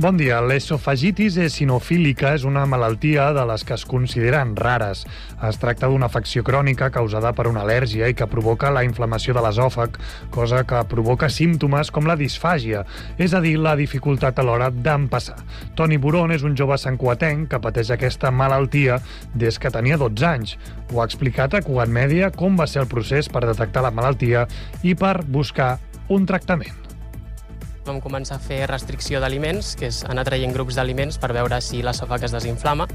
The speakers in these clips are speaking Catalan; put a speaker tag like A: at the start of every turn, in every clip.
A: Bon dia. L'esofagitis esinofílica és una malaltia de les que es consideren rares. Es tracta d'una afecció crònica causada per una al·lèrgia i que provoca la inflamació de l'esòfag, cosa que provoca símptomes com la disfàgia, és a dir, la dificultat a l'hora d'empassar. Toni Buron és un jove santcuatenc que pateix aquesta malaltia des que tenia 12 anys. Ho ha explicat a Cugat Mèdia com va ser el procés per detectar la malaltia i per buscar un tractament
B: vam començar a fer restricció d'aliments, que és anar traient grups d'aliments per veure si l'esòfag es desinflama,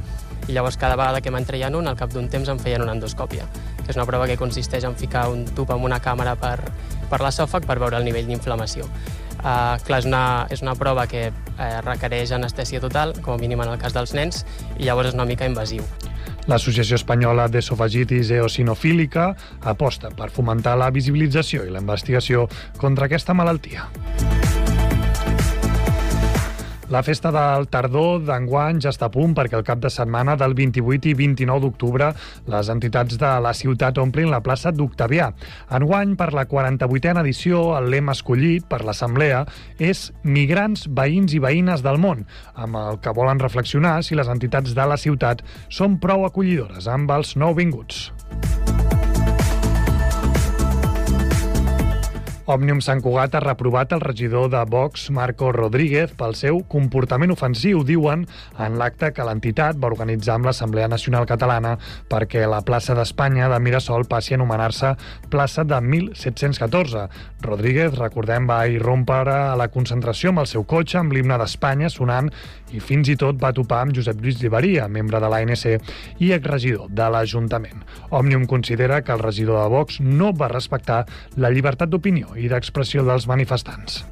B: i llavors cada vegada que me'n treien un, al cap d'un temps em feien una endoscòpia, que és una prova que consisteix en ficar un tub amb una càmera per, per l'esòfag per veure el nivell d'inflamació. Uh, clar, és una, és una prova que uh, requereix anestèsia total, com a mínim en el cas dels nens, i llavors és una mica invasiu.
A: L'Associació Espanyola d'Esofagitis Eosinofílica aposta per fomentar la visibilització i la investigació contra aquesta malaltia. La festa del tardor d'enguany ja està a punt perquè el cap de setmana del 28 i 29 d'octubre les entitats de la ciutat omplin la plaça d'Octavià. Enguany, per la 48a edició, el lema escollit per l'Assemblea és Migrants, veïns i veïnes del món, amb el que volen reflexionar si les entitats de la ciutat són prou acollidores amb els nouvinguts. Òmnium Sant Cugat ha reprovat el regidor de Vox, Marco Rodríguez, pel seu comportament ofensiu, diuen, en l'acte que l'entitat va organitzar amb l'Assemblea Nacional Catalana perquè la plaça d'Espanya de Mirasol passi a anomenar-se plaça de 1714. Rodríguez, recordem, va irrompre a la concentració amb el seu cotxe amb l'himne d'Espanya sonant i fins i tot va topar amb Josep Lluís Lliberia, membre de l'ANC i exregidor de l'Ajuntament. Òmnium considera que el regidor de Vox no va respectar la llibertat d'opinió i d'expressió dels manifestants.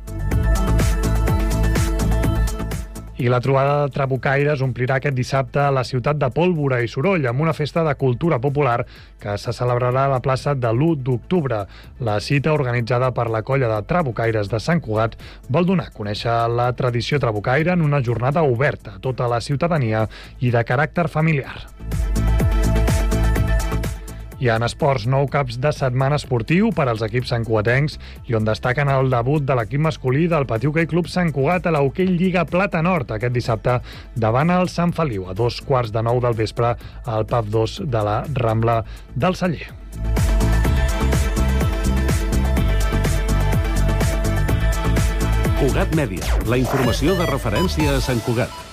A: I la trobada de Trabucaires omplirà aquest dissabte la ciutat de Pólvora i Soroll amb una festa de cultura popular que se celebrarà a la plaça de l'1 d'octubre. La cita organitzada per la colla de Trabucaires de Sant Cugat vol donar a conèixer la tradició trabucaire en una jornada oberta a tota la ciutadania i de caràcter familiar. Ha en esports nou caps de setmana esportiu per als equips santcuatencs i on destaquen el debut de l'equip masculí del Patiu Hockey Club Sant Cugat a l'Hockey Lliga Plata Nord aquest dissabte davant el Sant Feliu a dos quarts de nou del vespre al PAF 2 de la Rambla del Celler.
C: Cugat Mèdia, la informació de referència a Sant Cugat.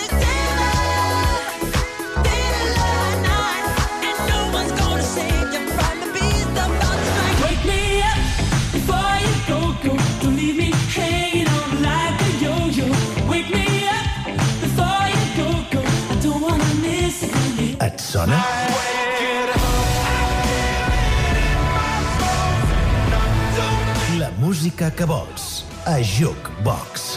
D: sona? La música que vols. A Jukebox.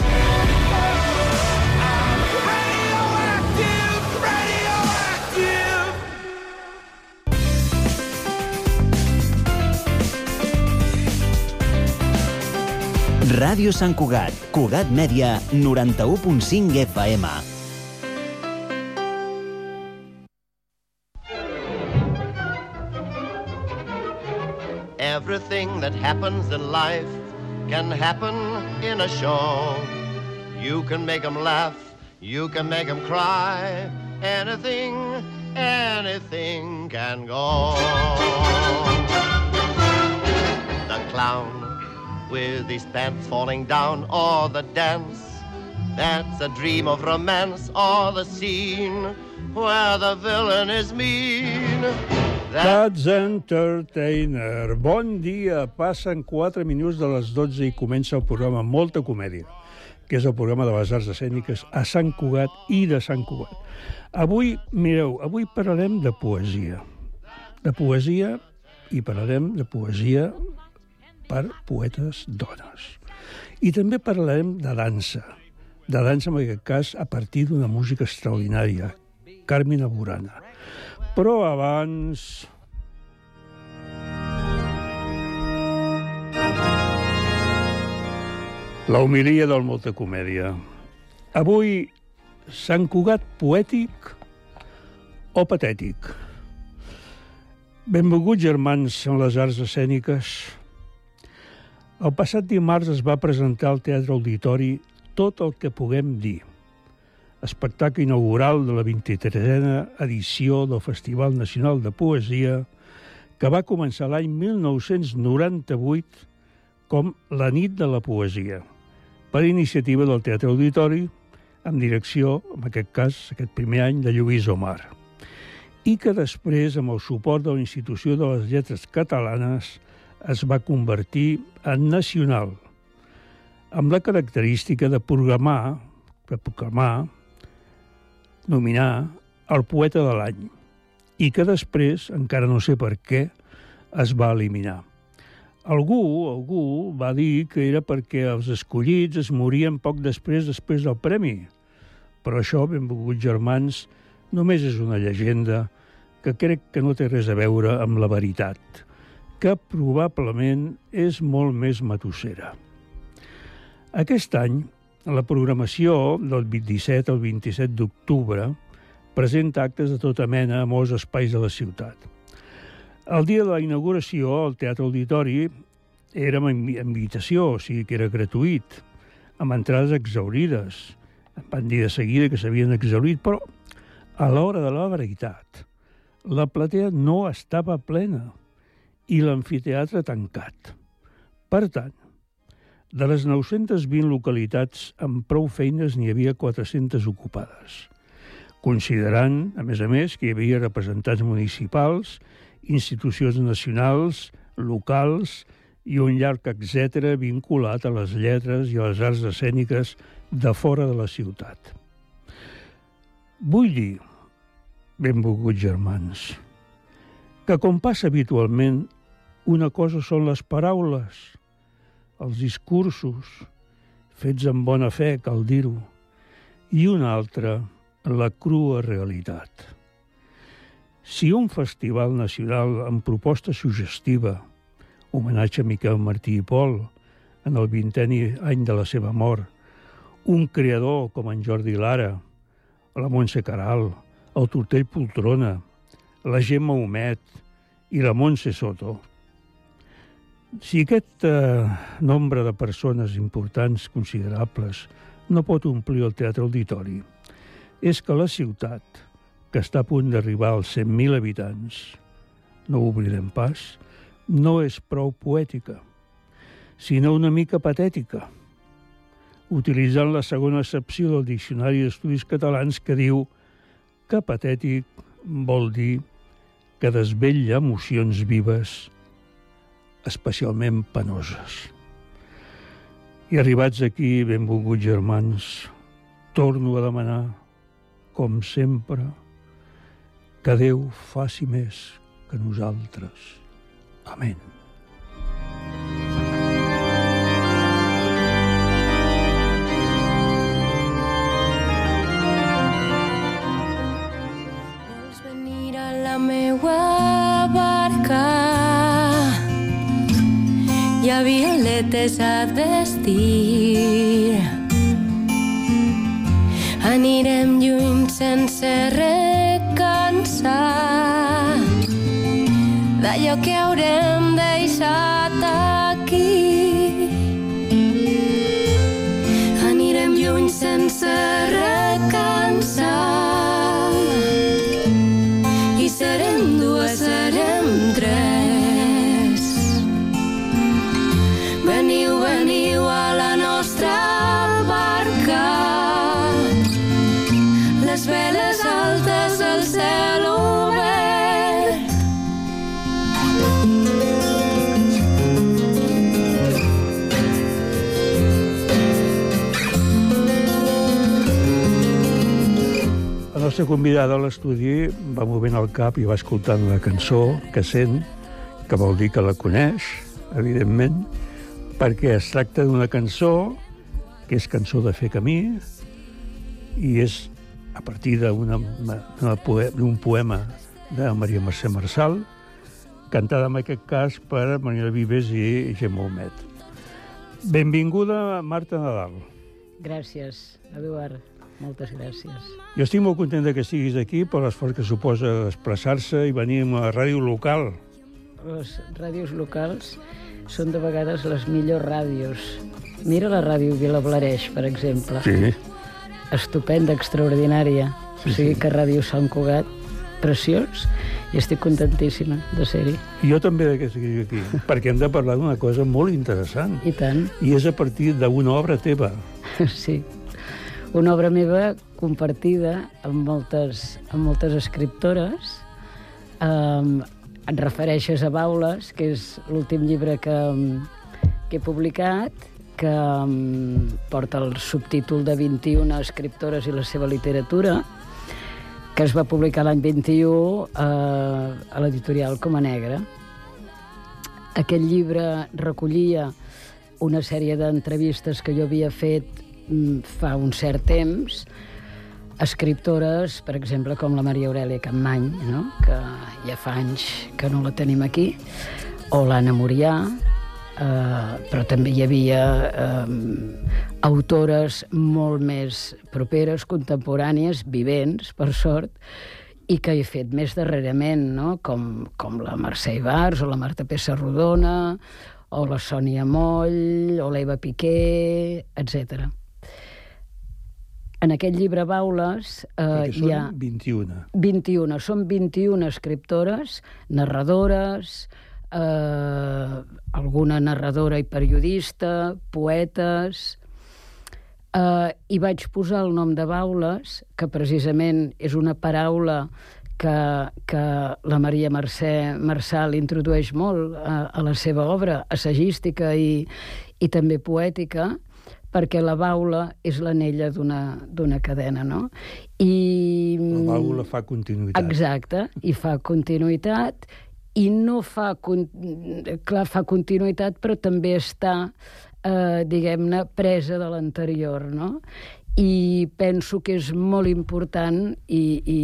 E: Ràdio Sant Cugat, Cugat Mèdia, 91.5 FM.
F: That happens in life can happen in a show. You can make them laugh, you can make them cry. Anything, anything can go. The clown with his pants falling down, or the dance that's a dream of romance, or the scene where the villain is mean.
G: That's Entertainer. Bon dia. Passen 4 minuts de les 12 i comença el programa Molta Comèdia. que és el programa de les arts escèniques a Sant Cugat i de Sant Cugat. Avui, mireu, avui parlarem de poesia. De poesia i parlarem de poesia per poetes dones. I també parlarem de dansa, de dansa en aquest cas a partir d'una música extraordinària, Carmina Burana. Però abans La humilia del molta comèdia. Avui, Sant Cugat poètic o patètic? Benvolguts germans en les arts escèniques. El passat dimarts es va presentar al Teatre Auditori tot el que puguem dir. Espectacle inaugural de la 23a edició del Festival Nacional de Poesia que va començar l'any 1998 com la nit de la poesia per iniciativa del Teatre Auditori, amb direcció, en aquest cas, aquest primer any, de Lluís Omar, i que després, amb el suport de la Institució de les Lletres Catalanes, es va convertir en nacional, amb la característica de programar, de proclamar, nominar el poeta de l'any, i que després, encara no sé per què, es va eliminar. Algú, algú va dir que era perquè els escollits es morien poc després després del premi. Però això, benvolguts germans, només és una llegenda que crec que no té res a veure amb la veritat, que probablement és molt més matossera. Aquest any, la programació del 27 al 27 d'octubre presenta actes de tota mena a molts espais de la ciutat – el dia de la inauguració, al Teatre Auditori, era amb invitació, o sigui que era gratuït, amb entrades exaurides. Em van dir de seguida que s'havien exaurit, però a l'hora de la veritat, la platea no estava plena i l'amfiteatre tancat. Per tant, de les 920 localitats amb prou feines n'hi havia 400 ocupades, considerant, a més a més, que hi havia representants municipals institucions nacionals, locals i un llarg etc vinculat a les lletres i a les arts escèniques de fora de la ciutat. Vull dir, benvolguts germans, que com passa habitualment, una cosa són les paraules, els discursos, fets amb bona fe, cal dir-ho, i una altra, la crua realitat. Si un festival nacional amb proposta suggestiva, homenatge a Miquel Martí i Pol, en el vinteni any de la seva mort, un creador com en Jordi Lara, la Montse Caral, el Tortell Poltrona, la Gemma Homet i la Montse Soto. Si aquest eh, nombre de persones importants, considerables, no pot omplir el teatre auditori, és que la ciutat, que està a punt d'arribar als 100.000 habitants, no ho oblidem pas, no és prou poètica, sinó una mica patètica, utilitzant la segona excepció del Diccionari d'Estudis Catalans que diu que patètic vol dir que desvetlla emocions vives, especialment penoses. I arribats aquí, benvolguts germans, torno a demanar, com sempre, que Déu faci més que nosaltres. Amén.
H: Violetes a vestir. Anirem lluny sense recansar d'allò que haurem deixat nostra
G: convidada a l'estudi va movent el cap i va escoltant la cançó que sent, que vol dir que la coneix, evidentment, perquè es tracta d'una cançó que és cançó de fer camí i és a partir d'un poema de Maria Mercè Marçal, cantada en aquest cas per Manuel Vives i Gemma Homet. Benvinguda, Marta Nadal.
I: Gràcies, Eduard. Moltes gràcies.
G: Jo estic molt content que estiguis aquí per l'esforç que suposa expressar-se i venir a ràdio local.
I: Les ràdios locals són de vegades les millors ràdios. Mira la ràdio Vilablareix, per exemple.
G: Sí.
I: Estupenda, extraordinària.
G: Sí,
I: o sigui
G: sí.
I: que Ràdio Sant Cugat, preciós, i estic contentíssima de ser-hi.
G: Jo també de que sigui aquí, perquè hem de parlar d'una cosa molt interessant.
I: I tant.
G: I és a partir d'una obra teva.
I: Sí. Una obra meva compartida amb moltes, amb moltes escriptores. Um, et refereixes a Baules, que és l'últim llibre que, que he publicat, que um, porta el subtítol de 21 escriptores i la seva literatura, que es va publicar l'any 21 eh, a l'editorial Coma Negra. Aquest llibre recollia una sèrie d'entrevistes que jo havia fet fa un cert temps, escriptores, per exemple, com la Maria Aurelia Campmany, no? que ja fa anys que no la tenim aquí, o l'Anna Murià, eh, però també hi havia eh, autores molt més properes, contemporànies, vivents, per sort, i que he fet més darrerament, no? com, com la Mercè Ibars o la Marta Pessarrodona, o la Sònia Moll, o l'Eva Piqué, etc. En aquest llibre Baules eh, hi ha
G: 21.
I: 21, són 21 escriptores, narradores, eh, alguna narradora i periodista, poetes... Eh, I vaig posar el nom de Baules, que precisament és una paraula que, que la Maria Mercè Marçal introdueix molt a, a la seva obra assagística i, i també poètica, perquè la baula és l'anella d'una cadena, no? I...
G: La baula fa continuïtat.
I: Exacte, i fa continuïtat, i no fa... con- Clar, fa continuïtat, però també està, eh, diguem-ne, presa de l'anterior, no? I penso que és molt important i, i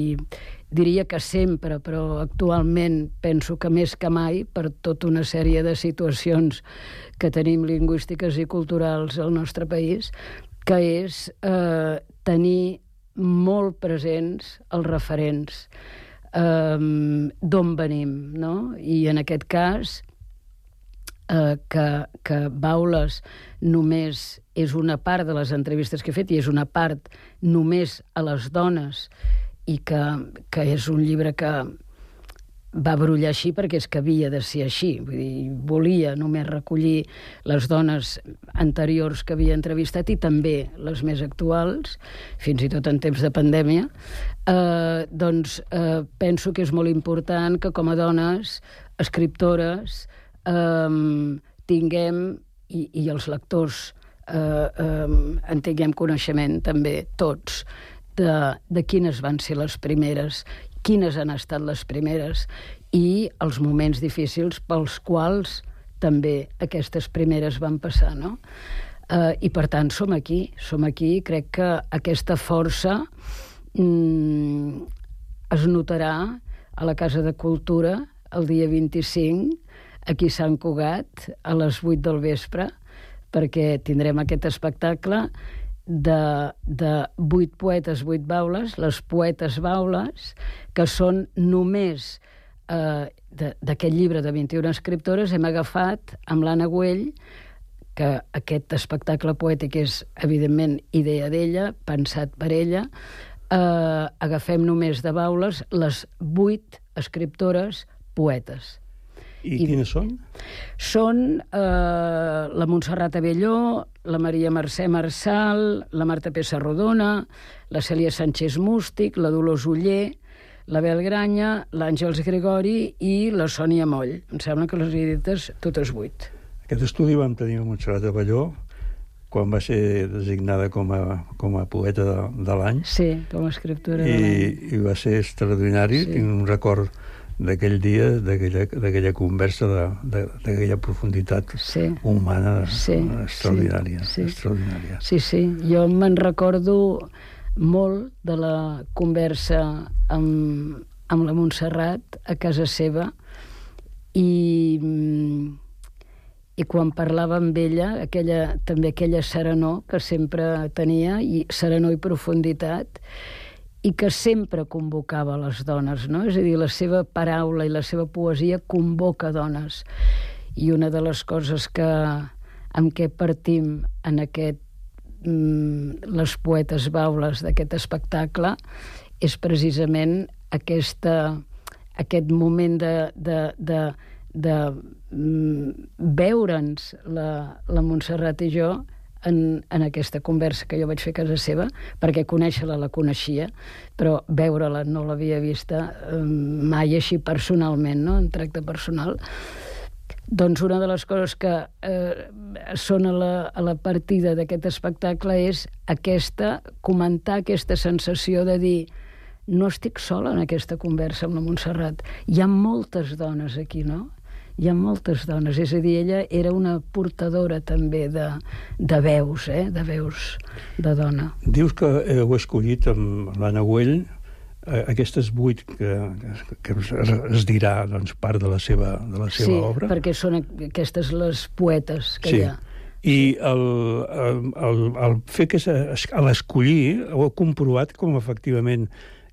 I: diria que sempre, però actualment penso que més que mai, per tota una sèrie de situacions que tenim lingüístiques i culturals al nostre país, que és eh, tenir molt presents els referents eh, d'on venim, no? I en aquest cas, eh, que, que Baules només és una part de les entrevistes que he fet i és una part només a les dones i que, que és un llibre que va brullar així perquè és que havia de ser així. Vull dir, volia només recollir les dones anteriors que havia entrevistat i també les més actuals, fins i tot en temps de pandèmia, eh, doncs eh, penso que és molt important que com a dones, escriptores, eh, tinguem, i, i els lectors eh, eh, en tinguem coneixement també, tots, de, de quines van ser les primeres, quines han estat les primeres i els moments difícils pels quals també aquestes primeres van passar, no? Eh, I per tant som aquí, som aquí, crec que aquesta força mm, es notarà a la Casa de Cultura el dia 25, aquí a Sant Cugat, a les 8 del vespre, perquè tindrem aquest espectacle de, de vuit poetes, vuit baules, les poetes baules, que són només eh, d'aquest llibre de 21 escriptores, hem agafat amb l'Anna Güell, que aquest espectacle poètic és, evidentment, idea d'ella, pensat per ella, eh, agafem només de baules les vuit escriptores poetes.
G: I, I quines són?
I: Són eh, la Montserrat Avelló, la Maria Mercè Marçal, la Marta Pessarrodona, la Cèlia Sánchez Mústic, la Dolors Uller, la Belgranya, l'Àngels Gregori i la Sònia Moll. Em sembla que les he dites totes vuit.
G: Aquest estudi vam tenir a Montserrat Avelló, quan va ser designada com a, com a poeta de, de l'any.
I: Sí, com a escriptora de
G: I,
I: l'any.
G: I va ser extraordinari.
I: Sí.
G: Tinc un record d'aquell dia, d'aquella conversa, d'aquella profunditat
I: Sí.
G: humana
I: Sí,
G: extraordinària.
I: sí, sí.
G: extraordinària.
I: Sí, sí, jo me'n recordo molt de la conversa amb, amb la Montserrat a casa seva i, i quan parlava amb ella, aquella, també aquella serenor que sempre tenia, i serenor i profunditat, i que sempre convocava les dones, no? És a dir, la seva paraula i la seva poesia convoca dones. I una de les coses que, amb què partim en aquest mm, les poetes baules d'aquest espectacle és precisament aquesta, aquest moment de, de, de, de mm, veure'ns la, la Montserrat i jo en, en aquesta conversa que jo vaig fer a casa seva, perquè conèixer-la la coneixia, però veure-la no l'havia vista eh, mai així personalment, no? en tracte personal. Doncs una de les coses que eh, són a la, a la partida d'aquest espectacle és aquesta, comentar aquesta sensació de dir no estic sola en aquesta conversa amb la Montserrat. Hi ha moltes dones aquí, no? Hi ha moltes dones. És a dir, ella era una portadora també de, de veus, eh? de veus de dona.
G: Dius que heu escollit amb l'Anna Güell eh, aquestes vuit que, que es, es dirà doncs, part de la seva, de la seva
I: sí,
G: obra.
I: perquè són aqu- aquestes les poetes que
G: sí.
I: hi ha.
G: I el, el, el, el fer que l'escollir heu comprovat com efectivament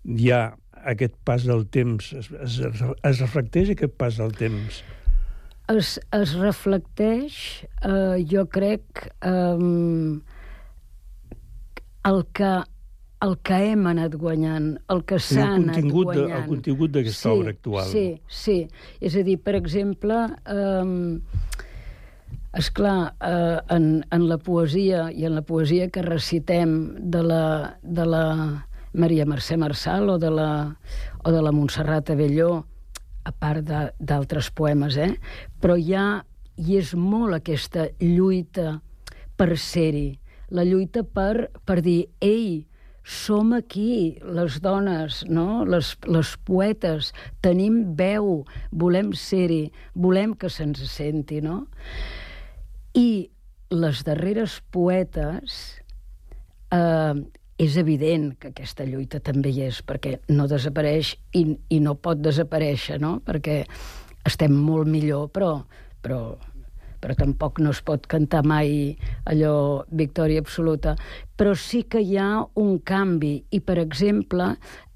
G: hi ha aquest pas del temps, es, es, es reflecteix aquest pas del temps.
I: Es, es reflecteix, eh, jo crec, eh, el que el que hem anat guanyant, el que
G: Sí,
I: s'ha anat
G: contingut de-
I: guanyant.
G: el contingut d'aquesta obra actual.
I: Sí, sí. És a dir, per exemple, eh, esclar, eh, en, en la poesia i en la poesia que recitem de la, de la Maria Mercè Marçal o de la, o de la Montserrat Avelló, a part d'altres poemes, eh? però hi ha, i és molt aquesta lluita per ser-hi, la lluita per, per dir, ei, som aquí, les dones, no? les, les poetes, tenim veu, volem ser-hi, volem que se'ns senti, no? I les darreres poetes, eh, és evident que aquesta lluita també hi és, perquè no desapareix i, i no pot desaparèixer, no? Perquè estem molt millor, però, però, però tampoc no es pot cantar mai allò victòria absoluta. Però sí que hi ha un canvi, i per exemple,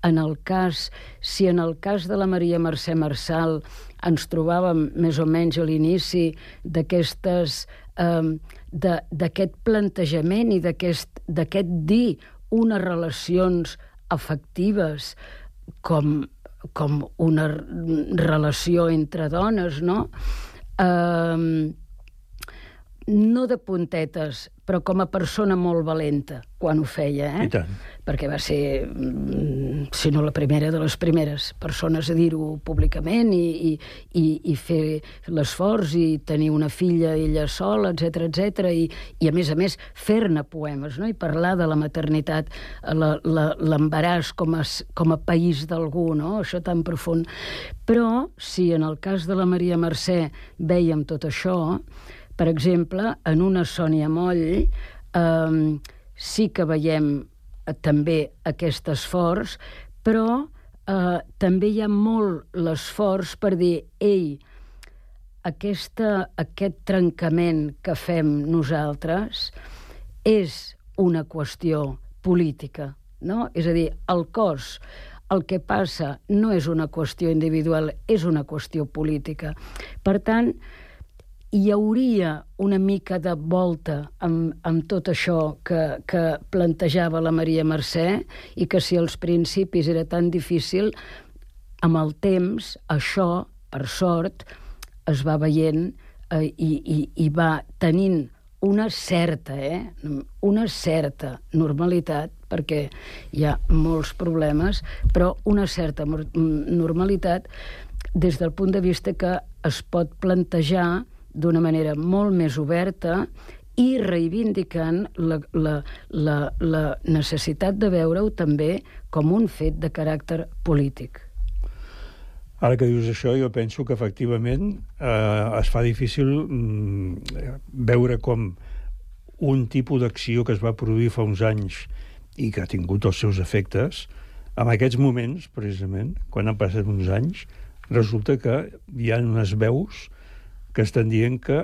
I: en el cas, si en el cas de la Maria Mercè Marçal ens trobàvem més o menys a l'inici d'aquestes eh, d'aquest plantejament i d'aquest dir unes relacions afectives com, com una relació entre dones, no? Eh, no de puntetes, però com a persona molt valenta quan ho feia, eh?
G: I tant.
I: Perquè va ser, mm, si no la primera de les primeres persones a dir-ho públicament i, i, i, fer l'esforç i tenir una filla ella sola, etc etc i, i a més a més fer-ne poemes no? i parlar de la maternitat, l'embaràs com, a, com a país d'algú, no? això tan profund. Però si en el cas de la Maria Mercè vèiem tot això, per exemple, en una Sònia Moll eh, sí que veiem també aquest esforç, però eh, també hi ha molt l'esforç per dir, ei, aquesta, aquest trencament que fem nosaltres és una qüestió política, no? És a dir, el cos, el que passa no és una qüestió individual, és una qüestió política. Per tant, hi hauria una mica de volta amb, amb tot això que, que plantejava la Maria Mercè i que si als principis era tan difícil, amb el temps això, per sort, es va veient eh, i, i, i va tenint una certa, eh, una certa normalitat, perquè hi ha molts problemes, però una certa normalitat des del punt de vista que es pot plantejar d'una manera molt més oberta i reivindicant la, la, la, la necessitat de veure-ho també com un fet de caràcter polític.
G: Ara que dius això, jo penso que efectivament eh, es fa difícil mm, veure com un tipus d'acció que es va produir fa uns anys i que ha tingut els seus efectes, en aquests moments, precisament, quan han passat uns anys, resulta que hi ha unes veus que estan dient que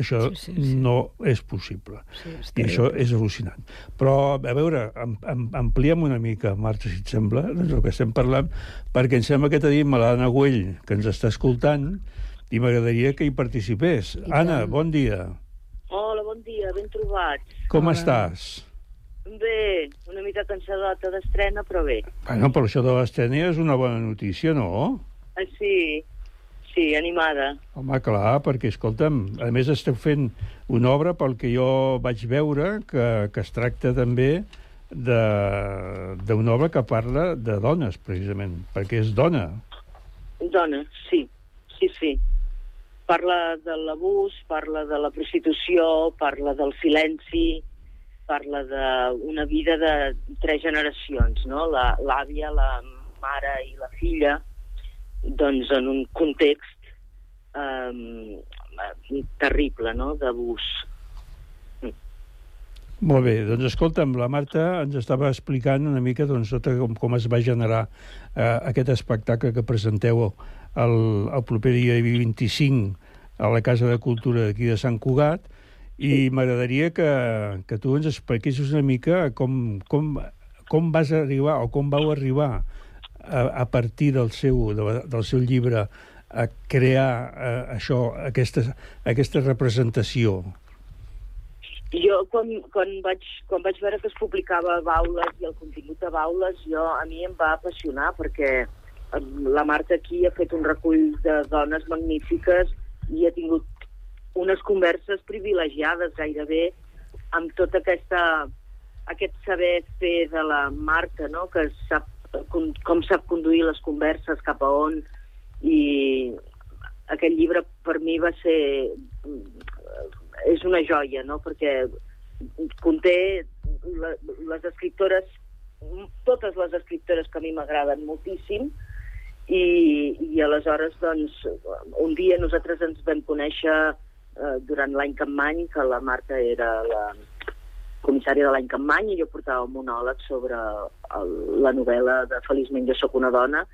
G: això sí, sí, sí. no és possible.
I: Sí,
G: I això és al·lucinant. Però, a veure, am, am, ampliem una mica, Marta, si et sembla, doncs el que estem parlant, perquè em sembla que tenim l'Anna Güell, que ens està escoltant, i m'agradaria que hi participés.
I: I
G: Anna,
I: tant.
G: bon dia.
J: Hola, bon dia, ben trobats.
G: Com
I: Hola.
G: estàs?
J: Bé, una mica cansadota d'estrena, però bé.
G: Bueno, però això de l'estrena és una bona notícia, no?
J: Ah, sí, sí, animada.
G: Home, clar, perquè, escolta'm, a més esteu fent una obra pel que jo vaig veure que, que es tracta també de- d'una obra que parla de dones, precisament, perquè és dona.
J: Dona, sí, sí, sí. Parla de l'abús, parla de la prostitució, parla del silenci, parla d'una vida de tres generacions, no? La- L'àvia, la, mare i la filla, doncs en un context eh, terrible, no?, d'abús.
G: Molt bé, doncs escolta'm, la Marta ens estava explicant una mica doncs, tot com, com es va generar eh, aquest espectacle que presenteu el, el proper dia 25 a la Casa de Cultura d'aquí de Sant Cugat i m'agradaria que, que tu ens expliquessis una mica com, com, com vas arribar o com vau arribar a, a partir del seu, de, del seu llibre a crear eh, això, aquesta, aquesta representació.
J: Jo, quan, quan, vaig, quan vaig veure que es publicava Baules i el contingut de Baules, jo, a mi em va apassionar perquè la Marta aquí ha fet un recull de dones magnífiques i ha tingut unes converses privilegiades gairebé amb tota aquesta aquest saber fer de la Marta, no? que sap com, com sap conduir les converses, cap a on, i aquest llibre per mi va ser és una joia, no? perquè conté la, les escriptores, totes les escriptores que a mi m'agraden moltíssim, i, i aleshores, doncs, un dia nosaltres ens vam conèixer eh, durant l'any Campmany, que la Marta era la comissària de l'any Campmany, i jo portava un monòleg sobre el, la novel·la de Feliçment jo sóc una dona,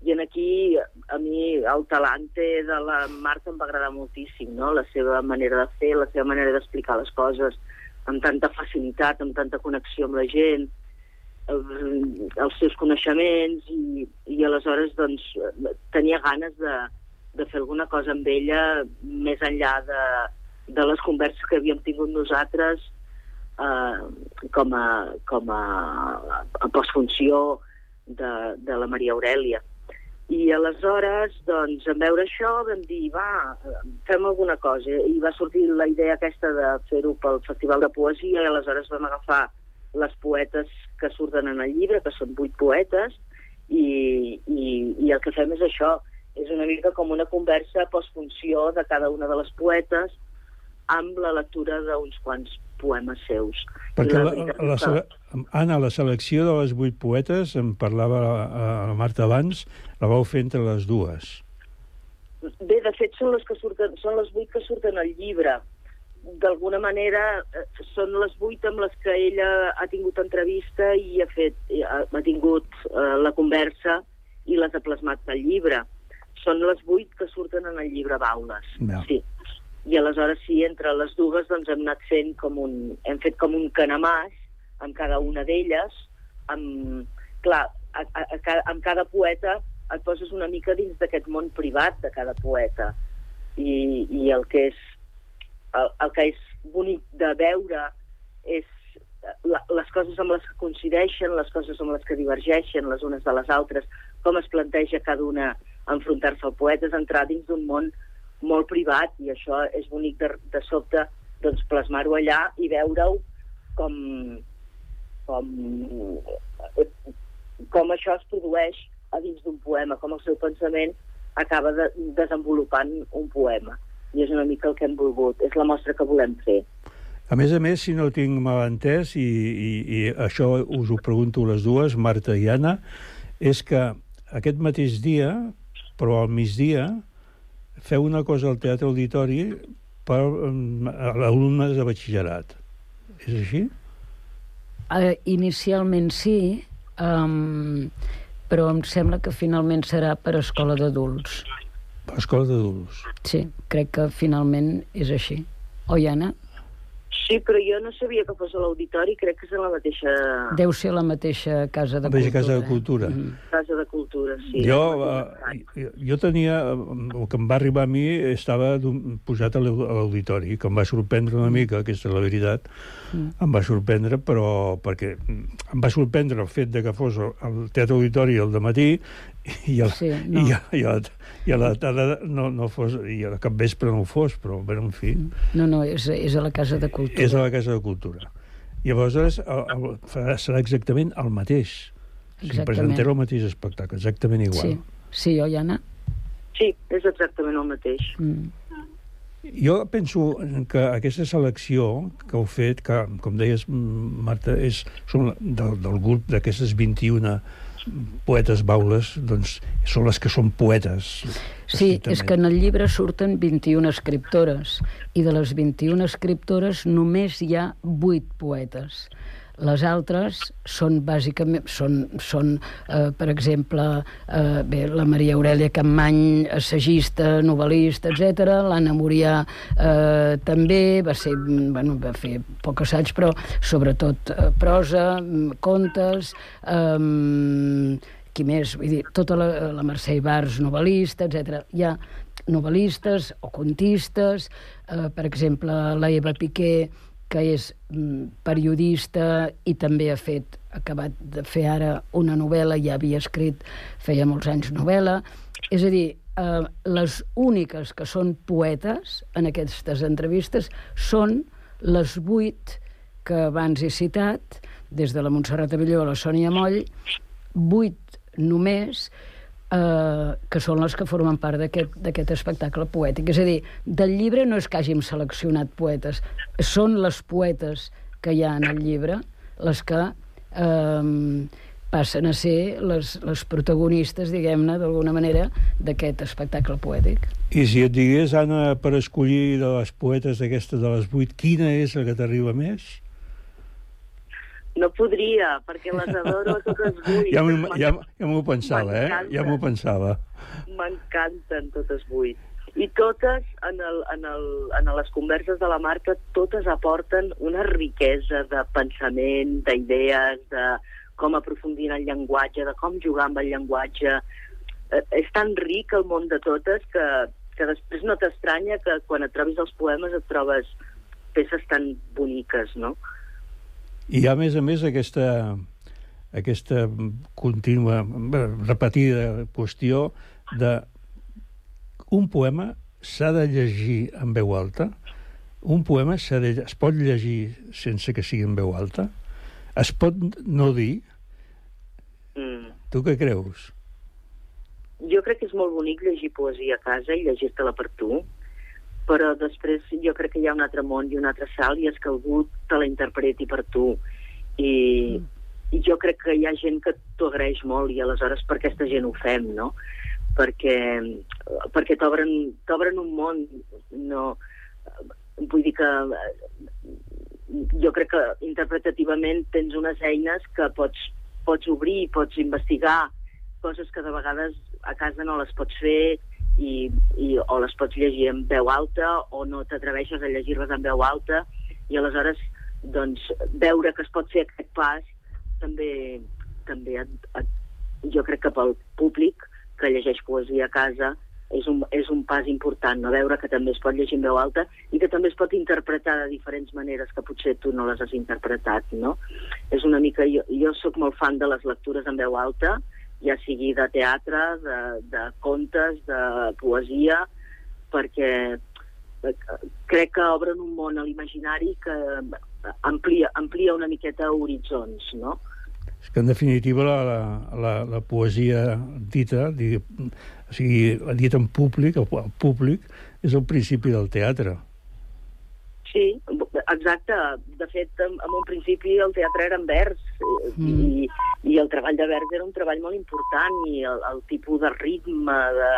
J: i en aquí a mi el talante de la Marta em va agradar moltíssim, no? la seva manera de fer, la seva manera d'explicar les coses amb tanta facilitat, amb tanta connexió amb la gent, eh, els seus coneixements i, i aleshores doncs, tenia ganes de, de fer alguna cosa amb ella més enllà de, de les converses que havíem tingut nosaltres eh, com a, com a, a postfunció de, de la Maria Aurelia. I aleshores, doncs, en veure això, vam dir, va, fem alguna cosa. I va sortir la idea aquesta de fer-ho pel Festival de Poesia, i aleshores vam agafar les poetes que surten en el llibre, que són vuit poetes, i, i, i el que fem és això, és una mica com una conversa postfunció de cada una de les poetes amb la lectura d'uns quants poemes seus.
G: Perquè la, la,
J: que-
G: la, Anna, la selecció de les vuit poetes, em parlava a, a Marta abans, la vau fer entre les dues.
J: Bé, de fet, són les, que surten, són les vuit que surten al llibre. D'alguna manera, eh, són les vuit amb les que ella ha tingut entrevista i ha, fet, ha, ha tingut eh, la conversa i les ha plasmat al llibre. Són les vuit que surten en el llibre Baules.
G: Ja.
J: Sí. I aleshores, sí, entre les dues doncs, hem anat fent com un... Hem fet com un canamàs amb cada una d'elles. Amb, clar, a, a, a, amb cada poeta et poses una mica dins d'aquest món privat de cada poeta. I, i el que és el, el que és bonic de veure és la, les coses amb les que coincideixen, les coses amb les que divergeixen les unes de les altres, com es planteja cada una enfrontar-se al poeta, és entrar dins d'un món molt privat i això és bonic de, de sobte doncs, plasmar-ho allà i veure-ho com, com, com això es produeix a dins d'un poema, com el seu pensament acaba de, desenvolupant un poema. I és una mica el que hem volgut, és la mostra que volem fer.
G: A més a més, si no tinc mal entès, i, i, i això us ho pregunto les dues, Marta i Anna, és que aquest mateix dia, però al migdia, feu una cosa al Teatre Auditori per um, alumnes de batxillerat. És així?
I: Uh, inicialment sí, um, però em sembla que finalment serà per escola d'adults.
G: Per escola d'adults.
I: Sí, crec que finalment és així. Oi, Anna?
J: Sí, però jo no sabia que fos a l'auditori, crec que és a la mateixa...
I: Deu ser la mateixa Casa de
G: La mateixa
I: Cultura.
G: Casa de Cultura.
I: Mm.
J: Casa de Cultura, sí.
G: Jo, eh, jo tenia... El que em va arribar a mi estava posat a l'au- a l'auditori, que em va sorprendre una mica, aquesta és la veritat,
I: Mm.
G: em va sorprendre, però perquè em va sorprendre el fet de que fos al Teatre Auditori el matí i, el,
I: Sí, no.
G: i, a, i, a, i a la tarda no, no fos, i a cap vespre no ho fos, però, bé, en fi,
I: No, no, és, és a la Casa de Cultura.
G: és a la Casa de Cultura. I llavors el, el, farà- serà exactament el mateix. Si
I: Exactament.
G: presentareu el mateix espectacle, exactament igual.
I: Sí, sí oi, Anna?
J: Sí, és exactament el mateix.
I: Mm.
G: Jo penso que aquesta selecció que heu fet, que, com deies, mm, Marta, és, són del, del grup d'aquestes 21 poetes baules, doncs són les que són poetes.
I: Sí, és que en el llibre surten 21 escriptores i de les 21 escriptores només hi ha 8 poetes. Les altres són bàsicament, són, són eh, per exemple, eh, bé, la Maria Aurelia Campmany, assagista, novel·lista, etc. L'Anna Murià eh, també va ser, bueno, va fer poc assaig, però sobretot eh, prosa, mm, contes, eh, qui més? Vull dir, tota la, la Mercè Ibars, novel·lista, etc. Hi ha novel·listes o contistes, eh, per exemple, la Eva Piqué, que és mm, periodista i també ha fet, acabat de fer ara una novel·la, ja havia escrit, feia molts anys novel·la. És a dir, eh, les úniques que són poetes en aquestes entrevistes són les vuit que abans he citat, des de la Montserrat Avelló a la Sònia Moll, vuit només, eh, que són les que formen part d'aquest espectacle poètic. És a dir, del llibre no és que hàgim seleccionat poetes, són les poetes que hi ha en el llibre les que eh, passen a ser les, les protagonistes, diguem-ne, d'alguna manera, d'aquest espectacle poètic.
G: I si et digués, Anna, per escollir de les poetes d'aquestes de les vuit, quina és la que t'arriba més?
J: No podria, perquè les adoro a totes vuit.
G: Ja m'ho ja, ja pensava, eh? Ja m'ho pensava.
J: M'encanten totes vuit. I totes, en, el, en, el, en les converses de la marca, totes aporten una riquesa de pensament, d'idees, de com aprofundir en el llenguatge, de com jugar amb el llenguatge. Eh, és tan ric el món de totes que, que després no t'estranya que quan et trobis els poemes et trobes peces tan boniques, no?
G: I a més a més aquesta, aquesta contínua, repetida qüestió de un poema s'ha de llegir en veu alta, un poema de, es pot llegir sense que sigui en veu alta, es pot no dir,
J: Mm.
G: tu què creus?
J: Jo crec que és molt bonic llegir poesia a casa i llegir-te-la per tu, però després jo crec que hi ha un altre món i un altre salt i és que algú te la interpreti per tu. I, mm. i jo crec que hi ha gent que t'ho agraeix molt i aleshores per aquesta gent ho fem, no? Perquè, perquè t'obren un món, no... Vull dir que jo crec que interpretativament tens unes eines que pots, pots obrir, pots investigar coses que de vegades a casa no les pots fer i, i, o les pots llegir en veu alta o no t'atreveixes a llegir-les en veu alta i aleshores doncs, veure que es pot fer aquest pas també, també et, et, jo crec que pel públic que llegeix poesia a casa és un, és un pas important, no? veure que també es pot llegir en veu alta i que també es pot interpretar de diferents maneres que potser tu no les has interpretat, no? És una mica... Jo, jo sóc molt fan de les lectures en veu alta, ja sigui de teatre, de, de contes, de poesia, perquè eh, crec que obren un món a l'imaginari que amplia, amplia una miqueta horitzons, no?
G: És que, en definitiva, la, la, la, la poesia dita, di, o sigui, la dita en públic, el, el públic, és el principi del teatre.
J: Sí, Exacte. De fet, en, en un principi el teatre era en vers eh,
I: Mm.
J: i, i el treball de vers era un treball molt important i el, el tipus de ritme, de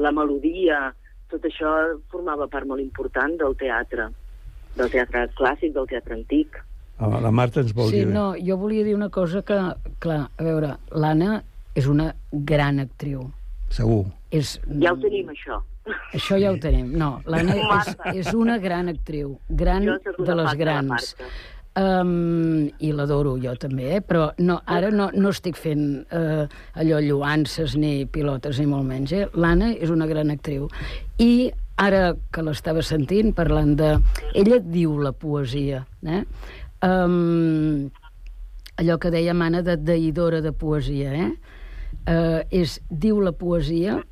J: la melodia, tot això formava part molt important del teatre, del teatre clàssic, del teatre antic.
G: La, la Marta ens vol
I: sí,
G: dir...
I: no, jo volia dir una cosa que, clar, a veure, l'Anna és una gran actriu.
G: Segur.
I: És,
J: Ja ho tenim, això.
I: Això ja ho tenim. No, l'Anna és, és una gran actriu, gran de les
J: fan de la
I: grans. Um, I l'adoro jo també, eh? però no, ara no, no estic fent uh, allò lluances ni pilotes ni molt menys. Eh? L'Anna és una gran actriu. I ara que l'estava sentint parlant de... Ella diu la poesia, eh? Um, allò que deia Anna de deïdora de poesia, eh? Uh, és, diu la poesia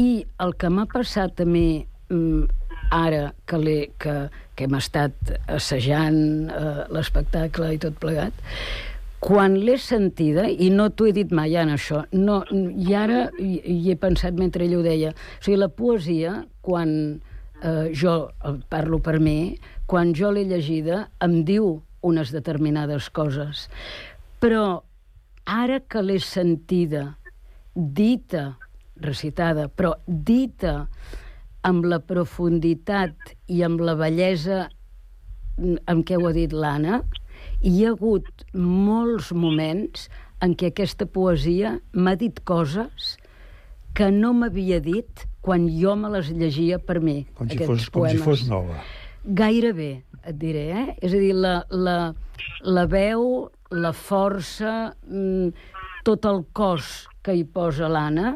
I: i el que m'ha passat a mi mm, ara que, que, que hem estat assajant eh, l'espectacle i tot plegat, quan l'he sentida, i no t'ho he dit mai, Anna, això, no, i ara hi, hi he pensat mentre ella ho deia, o sigui, la poesia, quan eh, jo eh, parlo per mi, quan jo l'he llegida, em diu unes determinades coses. Però ara que l'he sentida, dita, recitada, però dita amb la profunditat i amb la bellesa amb què ho ha dit l'Anna, hi ha hagut molts moments en què aquesta poesia m'ha dit coses que no m'havia dit quan jo me les llegia per mi,
G: Com si, fos, com si fos nova.
I: Gairebé, et diré, eh? És a dir, la, la, la veu, la força, mm, tot el cos que hi posa l'Anna,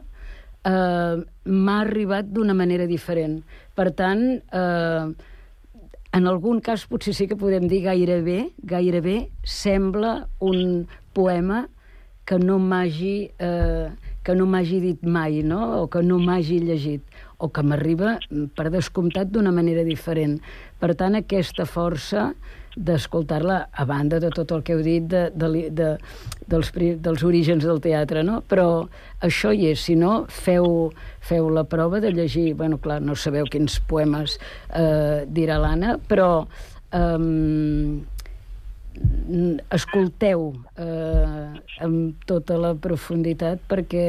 I: eh, m'ha arribat d'una manera diferent. Per tant, eh, en algun cas potser sí que podem dir gairebé, gairebé sembla un poema que no m'hagi eh, que no m'hagi dit mai, no? o que no m'hagi llegit, o que m'arriba, per descomptat, d'una manera diferent. Per tant, aquesta força d'escoltar-la, a banda de tot el que heu dit de, de, de, dels, dels orígens del teatre, no? Però això hi és, si no, feu, feu la prova de llegir, bueno, clar, no sabeu quins poemes eh, dirà l'Anna, però eh, escolteu eh, amb tota la profunditat perquè,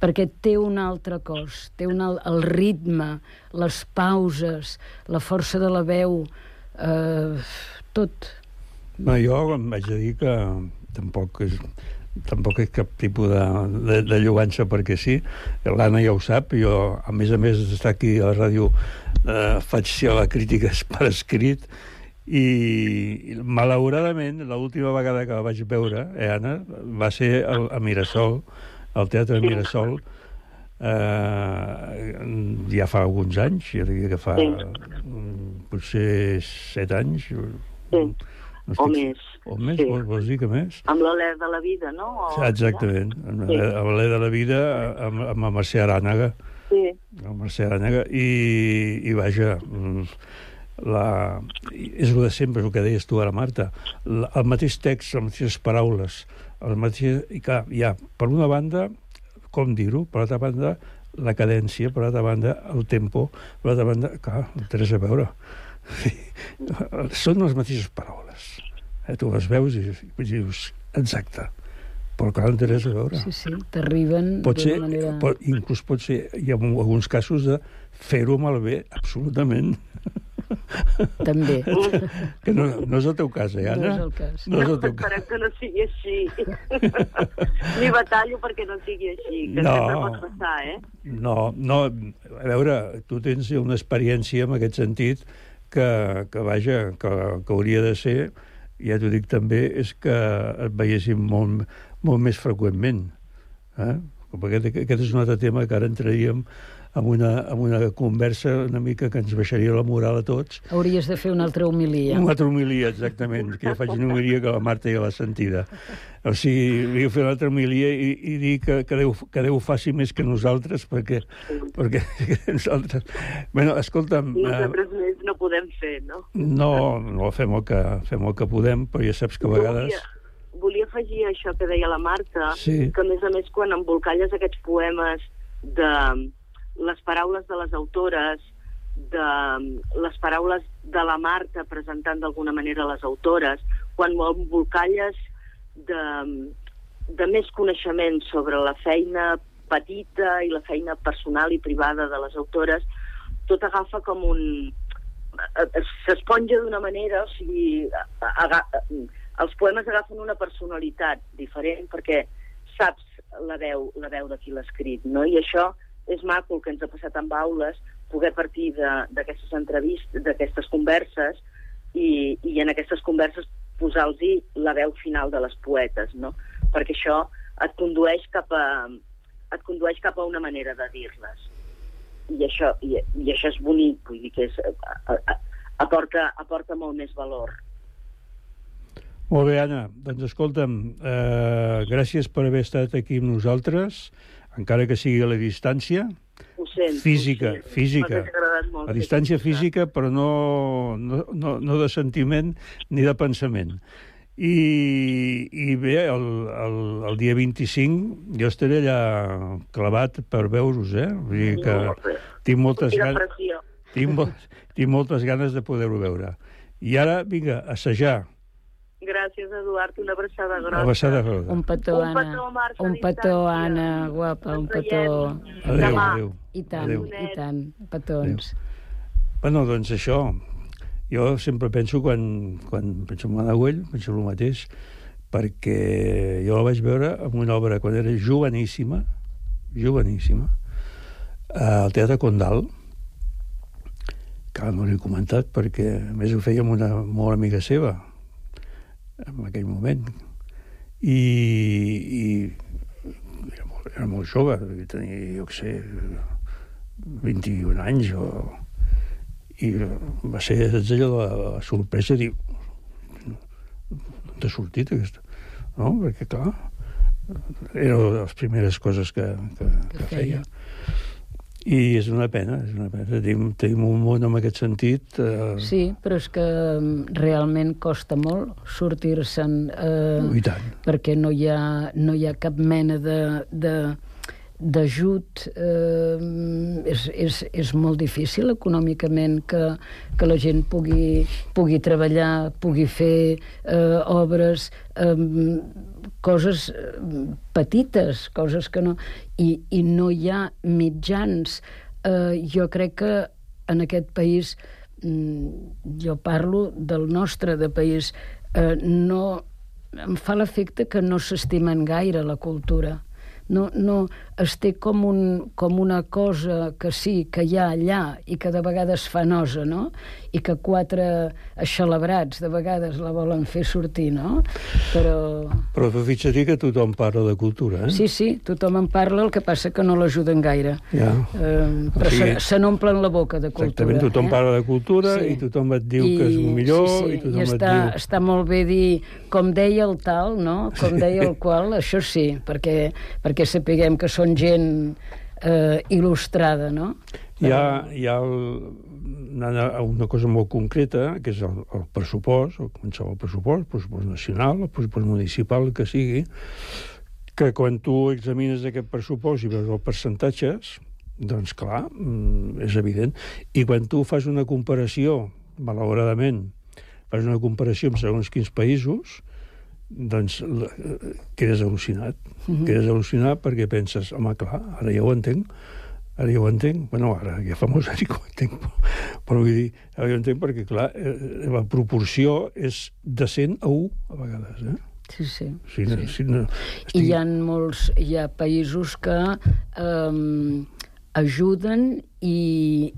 I: perquè té un altre cos, té un el ritme, les pauses, la força de la veu, eh, tot.
G: No, jo em vaig a dir que tampoc és, tampoc és cap tipus de, de, de llogança perquè sí, l'Anna ja ho sap, jo a més a més d'estar aquí a la ràdio eh, faig la crítica per escrit i, i malauradament l'última vegada que la vaig veure, eh, Anna, va ser al, a Mirasol, al Teatre de Mirasol, eh, ja fa alguns anys, jo diria que fa
J: Sí.
G: mm, potser set anys,
J: Sí.
G: no
J: O més.
G: O més,
J: Sí.
G: vols, vols dir que més?
J: Amb l'alè de la vida, no? O...
G: Exactament. Amb
J: Sí.
G: la l'E de la vida, amb, amb la Mercè Arànega,
J: Sí,
G: amb la Mercè Arànega, i, i vaja, mm, la, és el de sempre, el que deies tu ara, Marta. La, el mateix text, les mateixes paraules, el mateix, i clar, hi ha, per una banda, com dir-ho, per l'altra banda, la cadència, per l'altra banda, el tempo, per l'altra banda, clar, no té res a veure. Són les mateixes paraules. Eh, tu les veus i, i dius, exacte, però clar, no té res a veure.
I: Sí, sí, t'arriben d'una manera...
G: pot, inclús pot ser, hi ha alguns casos de fer-ho malbé, absolutament.
I: També.
G: que no, no és el teu cas, eh, Anna?
I: No és el cas.
G: No és el teu cas.
J: Esperem que no sigui així. Ni batallo perquè no sigui així, que
G: No.
J: sempre pot passar, eh?
G: No, no, a veure, tu tens una experiència en aquest sentit que, que vaja, que, que hauria de ser, ja t'ho dic també, és que et veiéssim molt, molt més freqüentment. Eh? Aquest, aquest és un altre tema que ara entraríem en una, en una conversa una mica que ens baixaria la moral a tots.
I: Hauries de fer una altra homilia.
G: Una altra homilia, exactament, que jo faig una homilia que la Marta ja l'ha sentida. O sigui, li fer una altra homilia i, i dir que, que, Déu, que Déu faci més que nosaltres, perquè, perquè nosaltres... Bueno, escolta'm... eh,
J: Nosaltres més no podem fer, no?
G: no, no, fem el, que, fem el que podem, però ja saps que a vegades...
J: Volia, volia afegir això que deia la Marta,
G: Sí.
J: que a més a més quan embolcalles aquests poemes de les paraules de les autores de les paraules de la Marta presentant d'alguna manera les autores, quan m'embolcalles de, de més coneixement sobre la feina petita i la feina personal i privada de les autores, tot agafa com un... s'esponja d'una manera, o sigui, aga, els poemes agafen una personalitat diferent perquè saps la veu, la veu de qui l'ha escrit, no? I això és maco el que ens ha passat amb aules, poder partir d'aquestes entrevistes, d'aquestes converses i, i en aquestes converses posar-los la veu final de les poetes, no? Perquè això et condueix cap a, et condueix cap a una manera de dir-les. I això, i, i això és bonic, vull dir que és, aporta, aporta molt més valor.
G: Molt bé, Anna. Doncs escolta'm, eh, gràcies per haver estat aquí amb nosaltres, encara que sigui a la distància.
J: Ho sento,
G: física,
J: ho sento.
G: física.
J: Molt
G: A distància física, però no, no, no, no de sentiment ni de pensament. I, i bé, el, el, el dia 25 jo estaré allà clavat per veure-us, eh? Vull dir que
J: bé.
G: tinc moltes, ganes, tinc, tinc moltes ganes de poder-ho veure. I ara, vinga, assajar.
J: Gràcies, Eduard, una abraçada grossa.
G: Una abraçada grossa.
I: Un petó,
J: Un
I: Anna.
J: petó, Marta,
I: Un petó. Anna, guapa, un petó.
G: Adéu, adéu.
I: I tant,
G: Adéu.
I: i tant. Petons.
G: Bueno, doncs això, jo sempre penso quan, quan penso en Managüell, penso el mateix, perquè jo la vaig veure en una obra quan era joveníssima, joveníssima, al Teatre Condal, que no l'he comentat perquè a més ho feia amb una molt amiga seva en aquell moment. I, i era, molt, era molt jove tenir, jo què sé 21 anys o... i va ser allò la, la sorpresa de dir t'ha sortit aquesta no? perquè clar de les primeres coses que, que, que feia i és una pena, és una pena. Tenim, tenim un món en aquest sentit... Eh,
I: Sí, però és que mm, realment costa molt sortir-se'n eh,
G: I tant.
I: perquè no hi ha, no hi ha cap mena de, de, d'ajut eh, és, és, és molt difícil econòmicament que, que la gent pugui, pugui treballar, pugui fer eh, obres, eh, coses eh, petites, coses que no... I, i no hi ha mitjans. Eh, jo crec que en aquest país, mm, jo parlo del nostre de país, eh, no, em fa l'efecte que no s'estimen gaire la cultura. No, no, es té com, un, com una cosa que sí, que hi ha allà i que de vegades fa nosa, no? I que quatre aixelebrats de vegades la volen fer sortir, no? Però...
G: Però fixa't que tothom parla de cultura, eh?
I: Sí, sí, tothom en parla, el que passa que no l'ajuden gaire.
G: Ja.
I: Eh, però
G: O sigui-
I: se, se n'omplen la boca de cultura.
G: Exactament, tothom
I: eh?
G: parla de cultura i tothom et diu que és el millor
I: sí, sí.
G: i tothom
I: I
G: et
I: està,
G: diu...
I: està molt bé dir, com deia el tal, no? com deia el qual, això sí, perquè, perquè sapiguem que són gent eh, il·lustrada, no?
G: Hi ha, hi ha el, una, cosa molt concreta, que és el, el pressupost, el, qualsevol pressupost, el pressupost nacional, el pressupost municipal, que sigui, que quan tu examines aquest pressupost i veus els percentatges, doncs clar, mm, és evident. I quan tu fas una comparació, malauradament, fas una comparació amb segons quins països, doncs eh, quedes al·lucinat.
I: Mhm.
G: Quedes al·lucinat perquè penses, home, clar, ara ja ho entenc, ara ja ho entenc, bueno, ara ja fa molts anys que ho entenc, però, però vull dir, ara ja ho entenc perquè, clar, eh, la proporció és de 100 a 1 a vegades, eh?
I: Sí, sí.
G: Si no, si no,
I: I hi ha molts, hi ha països que eh, ajuden i,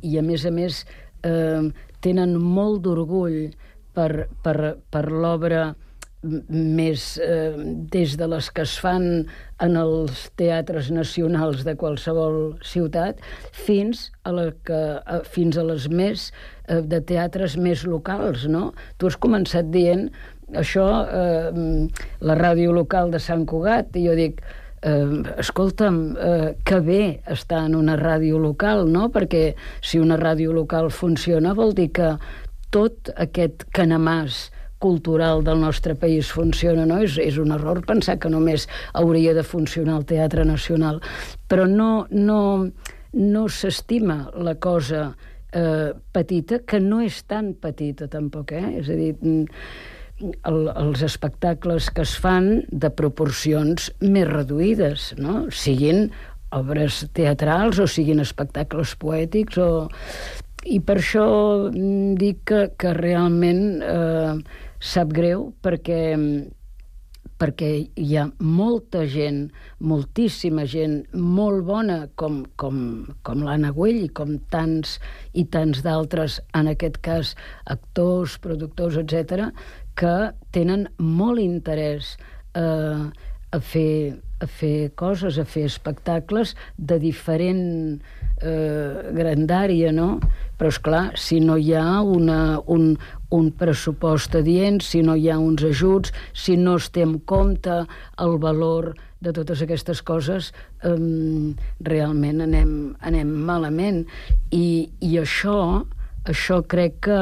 I: i a més a més eh, tenen molt d'orgull per, per, per l'obra més eh, des de les que es fan en els teatres nacionals de qualsevol ciutat fins a, la que, a, fins a les més eh, de teatres més locals, no? Tu has començat dient això, eh, la ràdio local de Sant Cugat, i jo dic, eh, escolta'm, eh, que bé estar en una ràdio local, no? Perquè si una ràdio local funciona vol dir que tot aquest canamàs cultural del nostre país funciona, no? És, és un error pensar que només hauria de funcionar el Teatre Nacional. Però no, no, no s'estima la cosa eh, petita, que no és tan petita tampoc, eh? És a dir, mm, el, els espectacles que es fan de proporcions més reduïdes, no? Siguin obres teatrals o siguin espectacles poètics o... I per això mm, dic que, que realment eh, sap greu perquè perquè hi ha molta gent, moltíssima gent molt bona, com, com, com l'Anna Güell i com tants i tants d'altres, en aquest cas actors, productors, etc, que tenen molt interès eh, a fer a fer coses, a fer espectacles de diferent eh, grandària, no? Però, és clar, si no hi ha una, un, un pressupost adient, si no hi ha uns ajuts, si no es té en compte el valor de totes aquestes coses, eh, realment anem, anem malament. I, I això, això crec que,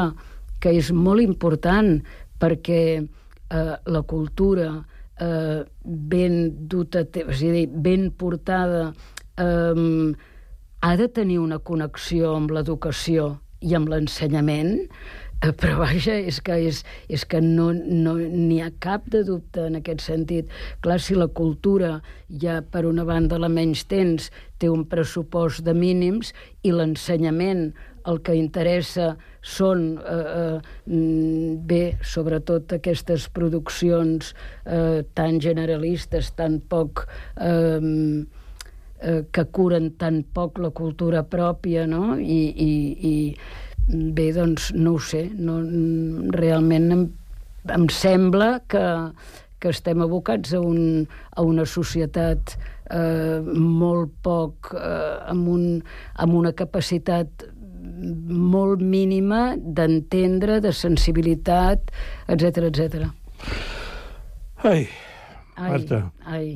I: que és molt important, perquè eh, la cultura, eh, ben duta, és a dir, ben portada, eh, ha de tenir una connexió amb l'educació i amb l'ensenyament, eh, però vaja, és que, és, és que no n'hi no, ha cap de dubte en aquest sentit. Clar, si la cultura ja per una banda la menys tens, té un pressupost de mínims i l'ensenyament el que interessa són eh, eh, bé, sobretot aquestes produccions eh, tan generalistes, tan poc... Eh, eh, que curen tan poc la cultura pròpia, no? I, i, i bé, doncs, no ho sé, no, realment em, em sembla que, que estem abocats a, un, a una societat eh, molt poc, eh, amb, un, amb una capacitat molt mínima d'entendre, de sensibilitat, etc etc.
G: Ai,
I: ai,
G: Marta.
I: Ai.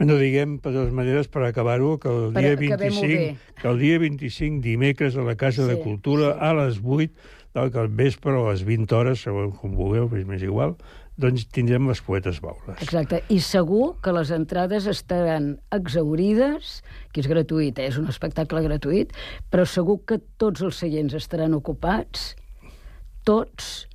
G: No diguem, per totes maneres, per acabar-ho, que, el dia
I: acabem-ho
G: 25, que el dia 25, dimecres, a la Casa de
I: Sí,
G: Cultura, a les 8, del que al vespre a les 20 hores, segons com vulgueu, és més igual, doncs tindrem les poetes baules.
I: Exacte. I segur que les entrades estaran exaurides, que és gratuït, eh? és un espectacle gratuït, però segur que tots els seients estaran ocupats, tots,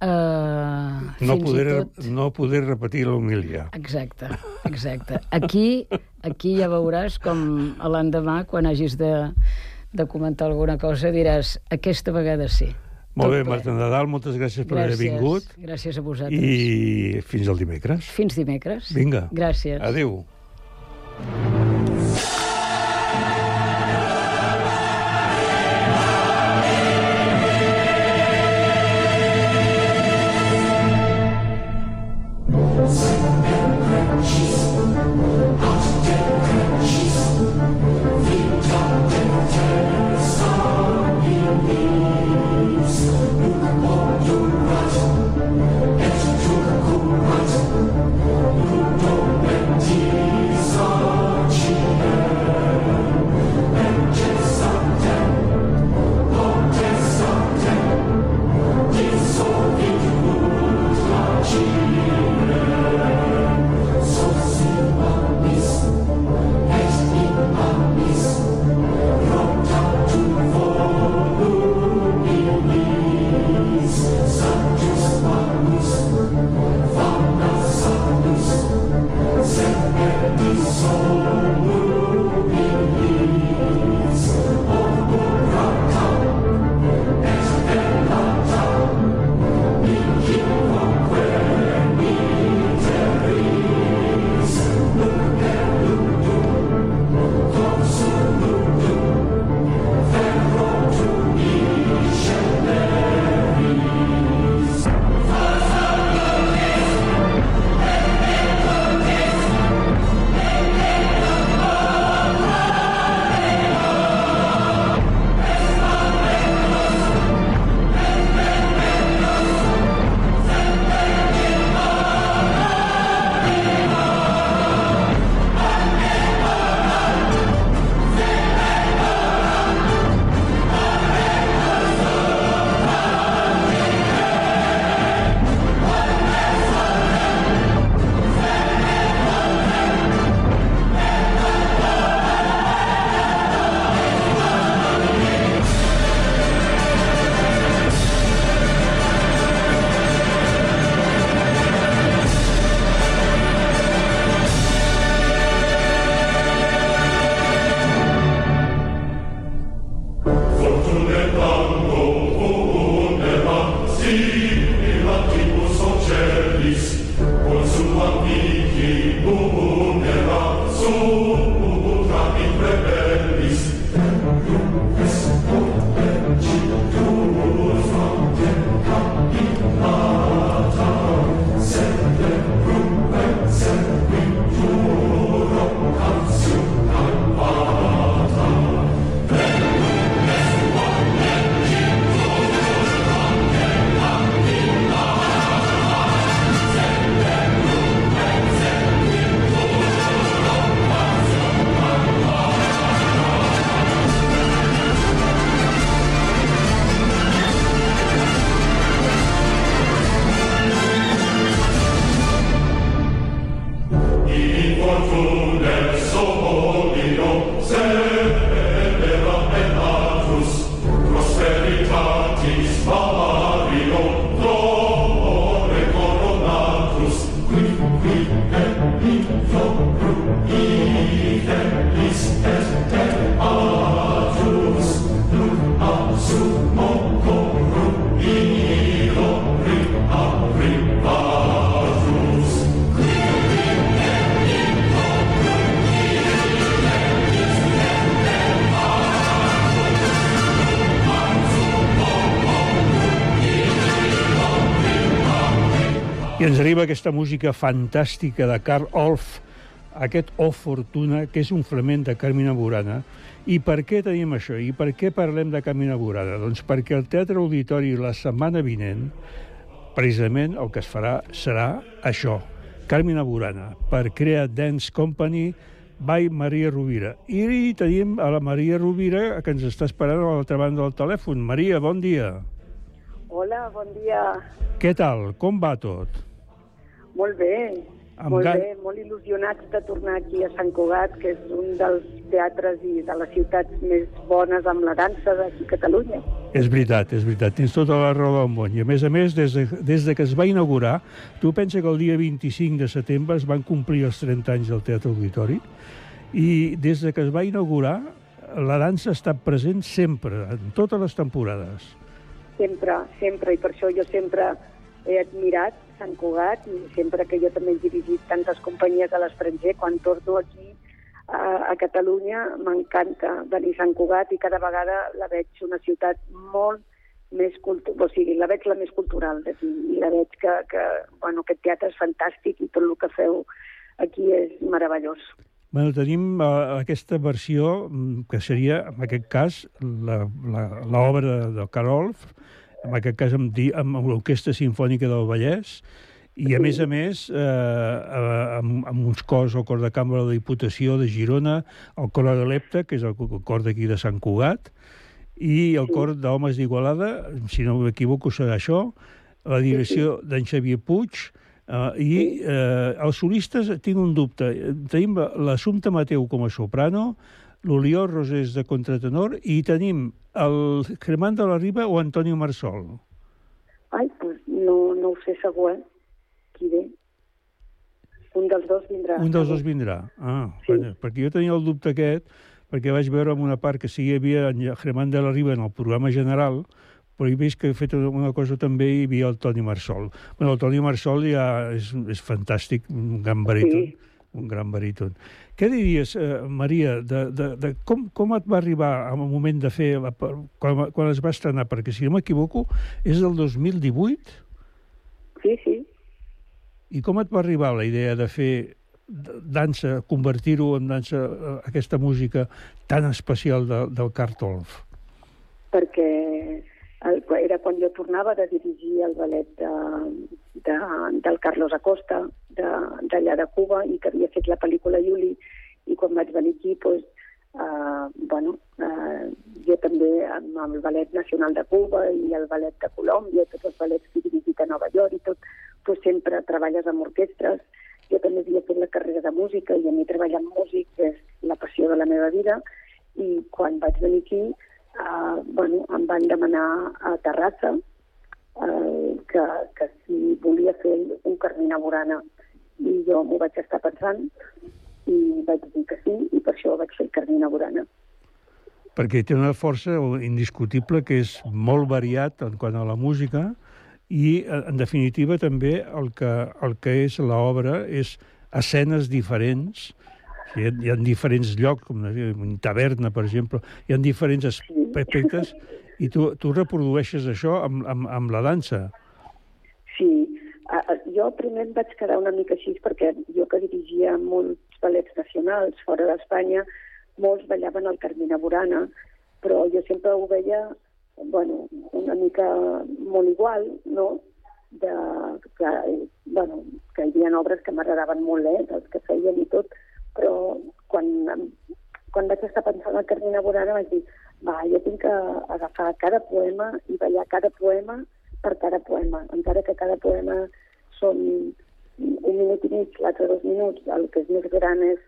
I: eh,
G: No poder,
I: tot...
G: no poder repetir l'homilia.
I: Exacte, exacte. Aquí, aquí ja veuràs com l'endemà, quan hagis de, de comentar alguna cosa, diràs, aquesta vegada sí.
G: Molt bé. Marta Nadal, moltes gràcies per haver
I: Gràcies,
G: vingut.
I: Gràcies a vosaltres.
G: I fins al dimecres.
I: Fins dimecres.
G: Vinga.
I: Gràcies.
G: Adéu.
K: Thank
G: arriba aquesta música fantàstica de Carl Orff, aquest O Fortuna, que és un flament de Carmina Burana. I per què tenim això? I per què parlem de Carmina Burana? Doncs perquè el Teatre Auditori la setmana vinent, precisament el que es farà serà això, Carmina Burana, per crear Dance Company by Maria Rovira. I tenim a la Maria Rovira, que ens està esperant a l'altra banda del telèfon. Maria, bon dia.
K: Hola, bon dia.
G: Què tal? Com va tot?
K: Molt bé,
G: Amb
K: molt
G: gan-
K: bé, molt il·lusionats de tornar aquí a Sant Cugat, que és un dels teatres i de les ciutats més bones amb la dansa d'aquí a Catalunya.
G: És veritat, és veritat, tens tota la raó del món. I a més a més, des de, des de que es va inaugurar, tu pensa que el dia 25 de setembre es van complir els 30 anys del Teatre Auditori, i des de que es va inaugurar, la dansa ha estat present sempre, en totes les temporades.
K: Sempre, sempre, i per això jo sempre he admirat Sant Cugat i sempre que jo també he dirigit tantes companyies a l'estranger, quan torno aquí a, a Catalunya m'encanta venir a Sant Cugat i cada vegada la veig una ciutat molt més cultural, o sigui, la veig la més cultural d'aquí i la veig que, que bueno, aquest teatre és fantàstic i tot el que feu aquí és meravellós.
G: Bueno, tenim uh, aquesta versió, mm, que seria, en aquest cas, l'obra de, de Karolf, en aquest cas amb, amb l'Orquestra Simfònica del Vallès, i a més a més eh, eh, amb, amb uns cors, el cor de cambra de la Diputació de Girona, el cor de l'Epta, que és el, el cor d'aquí de Sant Cugat, i el cor d'Homes d'Igualada, si no m'equivoco serà això, la direcció d'en Xavier Puig, Uh, I uh, els solistes, tinc un dubte. Tenim l'Assumpta Mateu com a soprano, l'Olior Rosés de contratenor i tenim el Cremant de la Riba o Antonio Marsol.
K: Ai, doncs no, no ho sé segur, eh? Qui ve? Un dels dos vindrà.
G: Un dels dos vindrà. Ah, sí. bueno, perquè jo tenia el dubte aquest, perquè vaig veure en una part que sí hi havia en Cremant de la Riba en el programa general, però he vist que he fet una cosa també i hi havia el Toni Marsol. Bueno, el Toni Marsol ja és, és fantàstic, un gran baríton. Sí. Un gran baríton. Què diries, eh, Maria, de, de, de com, com et va arribar al moment de fer, la, quan, quan es va estrenar? Perquè, si no m'equivoco, és del 2018?
K: Sí, sí.
G: I com et va arribar la idea de fer dansa, convertir-ho en dansa, eh, aquesta música tan especial de, del Cartolf?
K: perquè el, era quan jo tornava de dirigir el ballet de, de, del Carlos Acosta, d'allà de, de Cuba, i que havia fet la pel·lícula Juli, i quan vaig venir aquí, doncs, uh, bueno, uh, jo també amb el Ballet Nacional de Cuba i el Ballet de Colòmbia, tots els ballets que he dirigit a Nova York i tot, doncs sempre treballes amb orquestres. Jo també havia fet la carrera de música i a mi treballar amb músic és la passió de la meva vida i quan vaig venir aquí uh, bueno, em van demanar a Terrassa uh, que, que si volia fer un Carmina Burana i jo m'ho vaig estar pensant i vaig dir que sí i per això vaig fer Carmina Burana.
G: Perquè té una força indiscutible que és molt variat en quant a la música i, eh, en definitiva, també el que, el que és l'obra és escenes diferents, hi ha, hi ha diferents llocs, com una taverna, per exemple, hi ha diferents aspectes, i tu, tu reprodueixes això amb, amb, amb la dansa.
K: Sí, jo primer em vaig quedar una mica així perquè jo que dirigia molts ballets nacionals fora d'Espanya, molts ballaven el Carmina Burana, però jo sempre ho veia bueno, una mica molt igual, no? De, que, bueno, que hi havia obres que m'agradaven molt, eh, els que feien i tot, però quan, quan vaig estar pensant al Carmina Burana vaig dir, va, jo tinc que agafar cada poema i ballar cada poema per cada poema, encara que cada poema són un minut i mig, l'altre dos minuts, el que és més gran és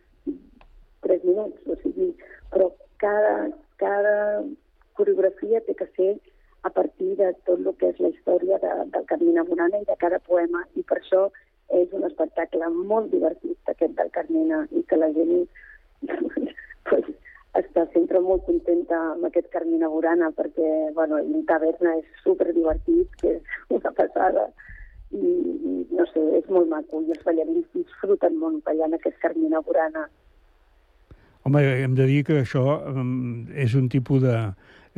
K: tres minuts, o sigui, però cada, cada coreografia té que ser a partir de tot el que és la història de, del Carmina Burana i de cada poema, i per això és un espectacle molt divertit, aquest del Carmina, i que la gent pues, està sempre molt contenta amb aquest Carmina Burana, perquè bueno, en taverna és super divertit, que és una passada, i, i no sé, és molt maco, i els ballarins disfruten molt ballant aquest Carmina Burana.
G: Home, hem de dir que això um, és un tipus de...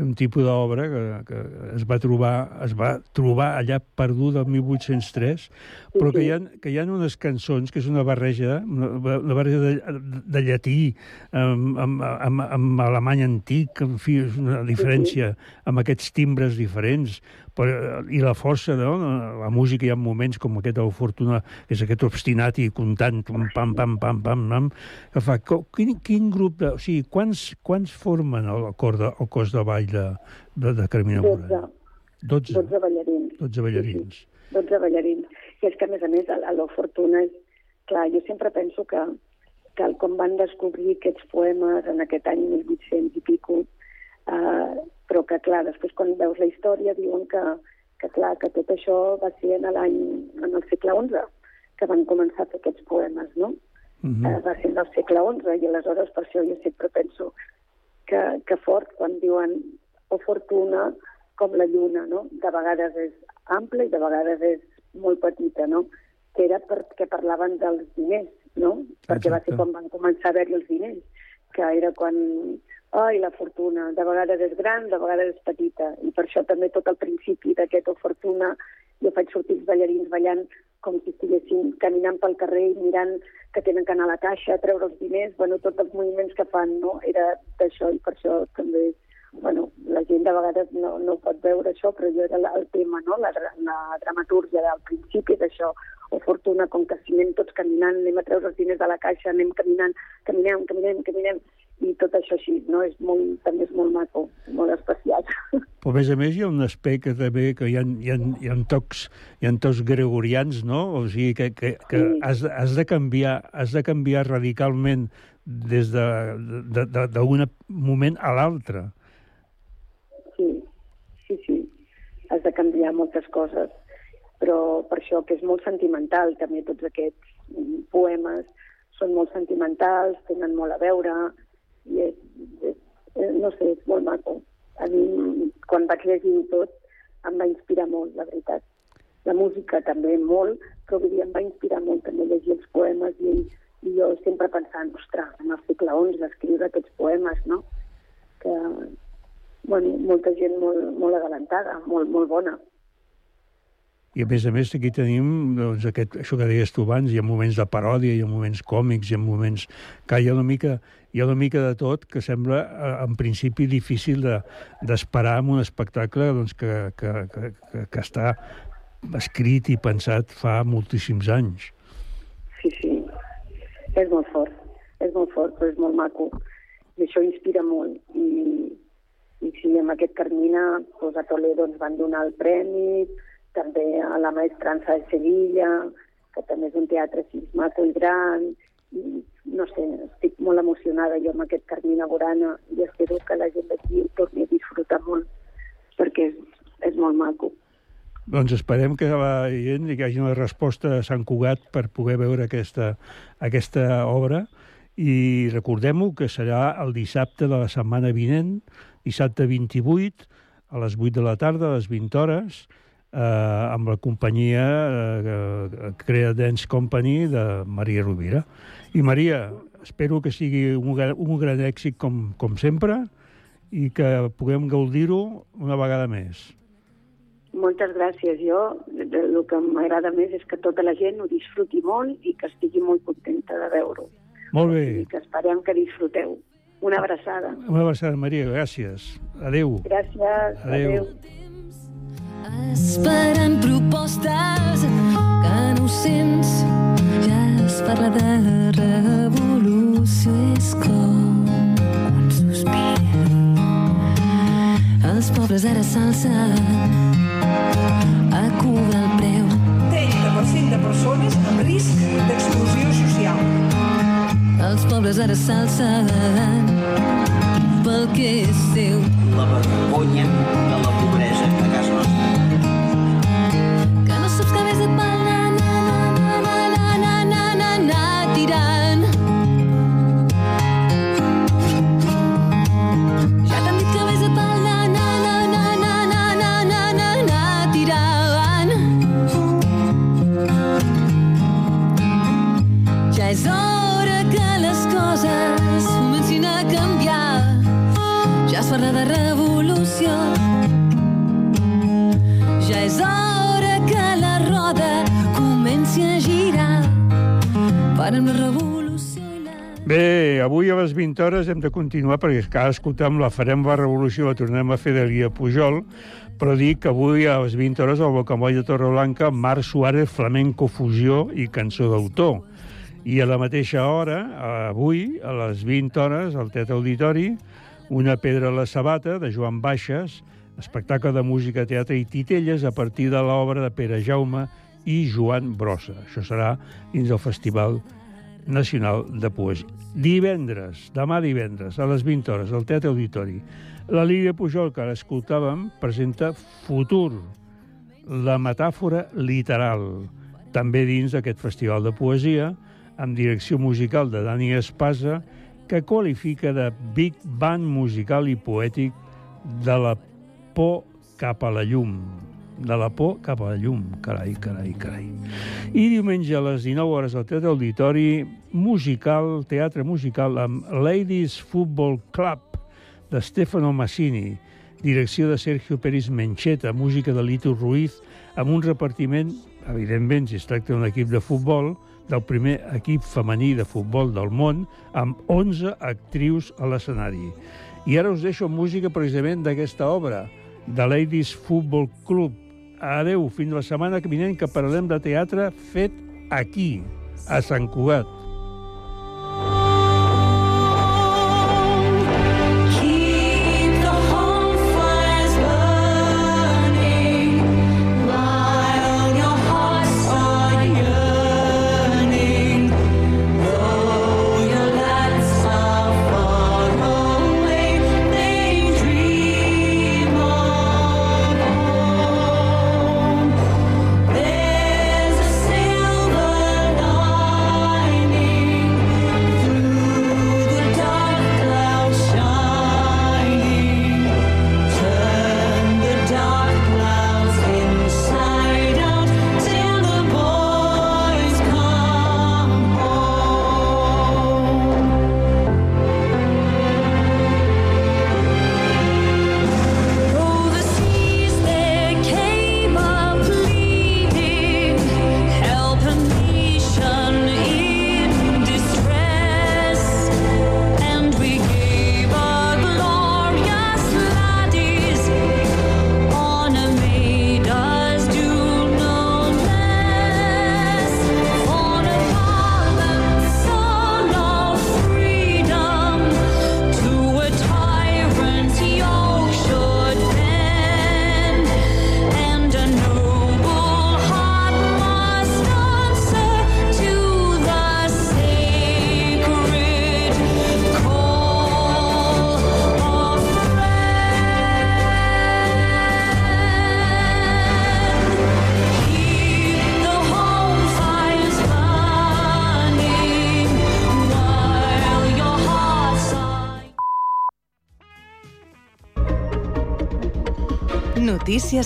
G: un tipus d'obra que, que es va trobar es va trobar allà perduda el 1803, però que hi ha, que hi ha unes cançons que és una barreja, una, una barreja de, de llatí amb, amb, amb, amb alemany antic, en fi, és una diferència amb aquests timbres diferents, però, i la força, no? la música hi ha moments com aquest de Fortuna, que és aquest obstinat i comptant, pam, pam, pam, pam, pam, pam que fa, quin, quin grup de... O sigui, quants, quants formen el, cor de, el cos de ball de, de, de Carmina Burana?
K: 12. 12 ballarins.
G: 12 ballarins.
K: Sí, sí. 12 ballarins. I és que, a més a més, a, a la Fortuna és... Clar, jo sempre penso que, que com van descobrir aquests poemes en aquest any 1800 i pico, eh, però que, clar, després quan veus la història diuen que, que clar, que tot això va ser en l'any, en el segle XI, que van començar a fer aquests poemes, no? Uh -huh. eh, va ser en el segle XI, i aleshores per això jo sempre penso que, que fort quan diuen o fortuna com la lluna, no? De vegades és ampla i de vegades és molt petita, no? Que era perquè parlaven dels diners, no? Perquè Exacte. va ser quan van començar a haver-hi els diners, que era quan ai, la fortuna, de vegades és gran, de vegades és petita, i per això també tot el principi d'aquest o fortuna jo faig sortir els ballarins ballant com si estiguessin caminant pel carrer i mirant que tenen que anar a la caixa, treure els diners, bueno, tots els moviments que fan, no? Era d'això i per això també, bueno, la gent de vegades no, no pot veure això, però jo era el tema, no? La, la dramatúrgia del principi d'això, o fortuna, com que si anem tots caminant, anem a treure els diners de la caixa, anem caminant, caminem, caminem, caminem, i tot això així, no? És molt, també és molt maco, molt especial.
G: Però a més a més hi ha un aspecte també que hi ha, hi ha, hi ha tocs, hi ha tocs gregorians, no? O sigui que, que, que sí. has, has, de canviar, has de canviar radicalment des d'un de, de, de, moment a l'altre.
K: Sí, sí, sí. Has de canviar moltes coses, però per això que és molt sentimental, també tots aquests poemes són molt sentimentals, tenen molt a veure, i és, és, és, no sé, és molt maco. A mi, quan vaig llegir tot, em va inspirar molt, la veritat. La música també molt, però vull dir, em va inspirar molt també llegir els poemes i, i jo sempre pensant, ostres, en el segle XI escriure aquests poemes, no? Que, bueno, molta gent molt, molt adelantada, molt, molt bona.
G: I a més a més aquí tenim doncs, aquest, això que deies tu abans, hi ha moments de paròdia, hi ha moments còmics, hi ha moments que hi ha una mica, hi ha una mica de tot que sembla eh, en principi difícil d'esperar de, en un espectacle doncs, que, que, que, que, que està escrit i pensat fa moltíssims anys.
K: Sí, sí, és molt fort, és molt fort, però és molt maco. I això inspira molt. I, i sí, amb aquest Carmina, doncs a Toledo ens van donar el premi, també a la Maestrança de Sevilla, que també és un teatre maco i gran, i no sé, estic molt emocionada jo amb aquest Carmina Burana i espero que la gent d'aquí torni a disfrutar molt, perquè és, és molt maco.
G: Doncs esperem que la gent hi hagi una resposta a Sant Cugat per poder veure aquesta, aquesta obra i recordem-ho que serà el dissabte de la setmana vinent, dissabte 28, a les 8 de la tarda, a les 20 hores, eh, amb la companyia eh, Crea Dance Company de Maria Rovira. I Maria, espero que sigui un, un gran èxit com, com sempre i que puguem gaudir-ho una vegada més.
K: Moltes gràcies. Jo el que m'agrada més és que tota la gent ho disfruti molt i que estigui molt contenta de veure-ho.
G: Molt bé.
K: I que esperem que disfruteu. Una abraçada.
G: Una abraçada, Maria. Gràcies. Adéu.
K: Gràcies. Adéu. Adéu
H: esperant propostes que no sents ja es parla de revolució és com un sospir els pobles ara s'alcen a cobrar el preu
L: 30% de persones amb risc d'exclusió
H: els pobles ara s'alcen pel que és seu.
M: La vergonya de la pobresa
G: 20 hores hem de continuar perquè cada escoltam la Farem la Revolució, la tornem a fer de Guia Pujol, però dic que avui a les 20 hores al Bocamoll de Torreblanca, Marc Suárez, Flamenco Fusió i Cançó d'autor. I a la mateixa hora, avui, a les 20 hores, al Teatre Auditori, Una pedra a la sabata, de Joan Baixes, espectacle de música, teatre i titelles a partir de l'obra de Pere Jaume i Joan Brossa. Això serà dins del Festival Nacional de Poesia. Divendres, demà divendres, a les 20 hores, al Teatre Auditori, la Lídia Pujol, que ara escoltàvem, presenta Futur, la metàfora literal, també dins d'aquest festival de poesia, amb direcció musical de Dani Espasa, que qualifica de Big Band musical i poètic de la por cap a la llum. De la por cap a la llum. Carai, carai, carai. I diumenge a les 19 hores al Teatre Auditori, musical, teatre musical amb Ladies Football Club de Stefano Massini, direcció de Sergio Pérez Mencheta, música de Lito Ruiz, amb un repartiment, evidentment, si es tracta d'un equip de futbol, del primer equip femení de futbol del món, amb 11 actrius a l'escenari. I ara us deixo música precisament d'aquesta obra, de Ladies Football Club. Adeu, fins la setmana que vinent que parlem de teatre fet aquí, a Sant Cugat.
N: Notícies en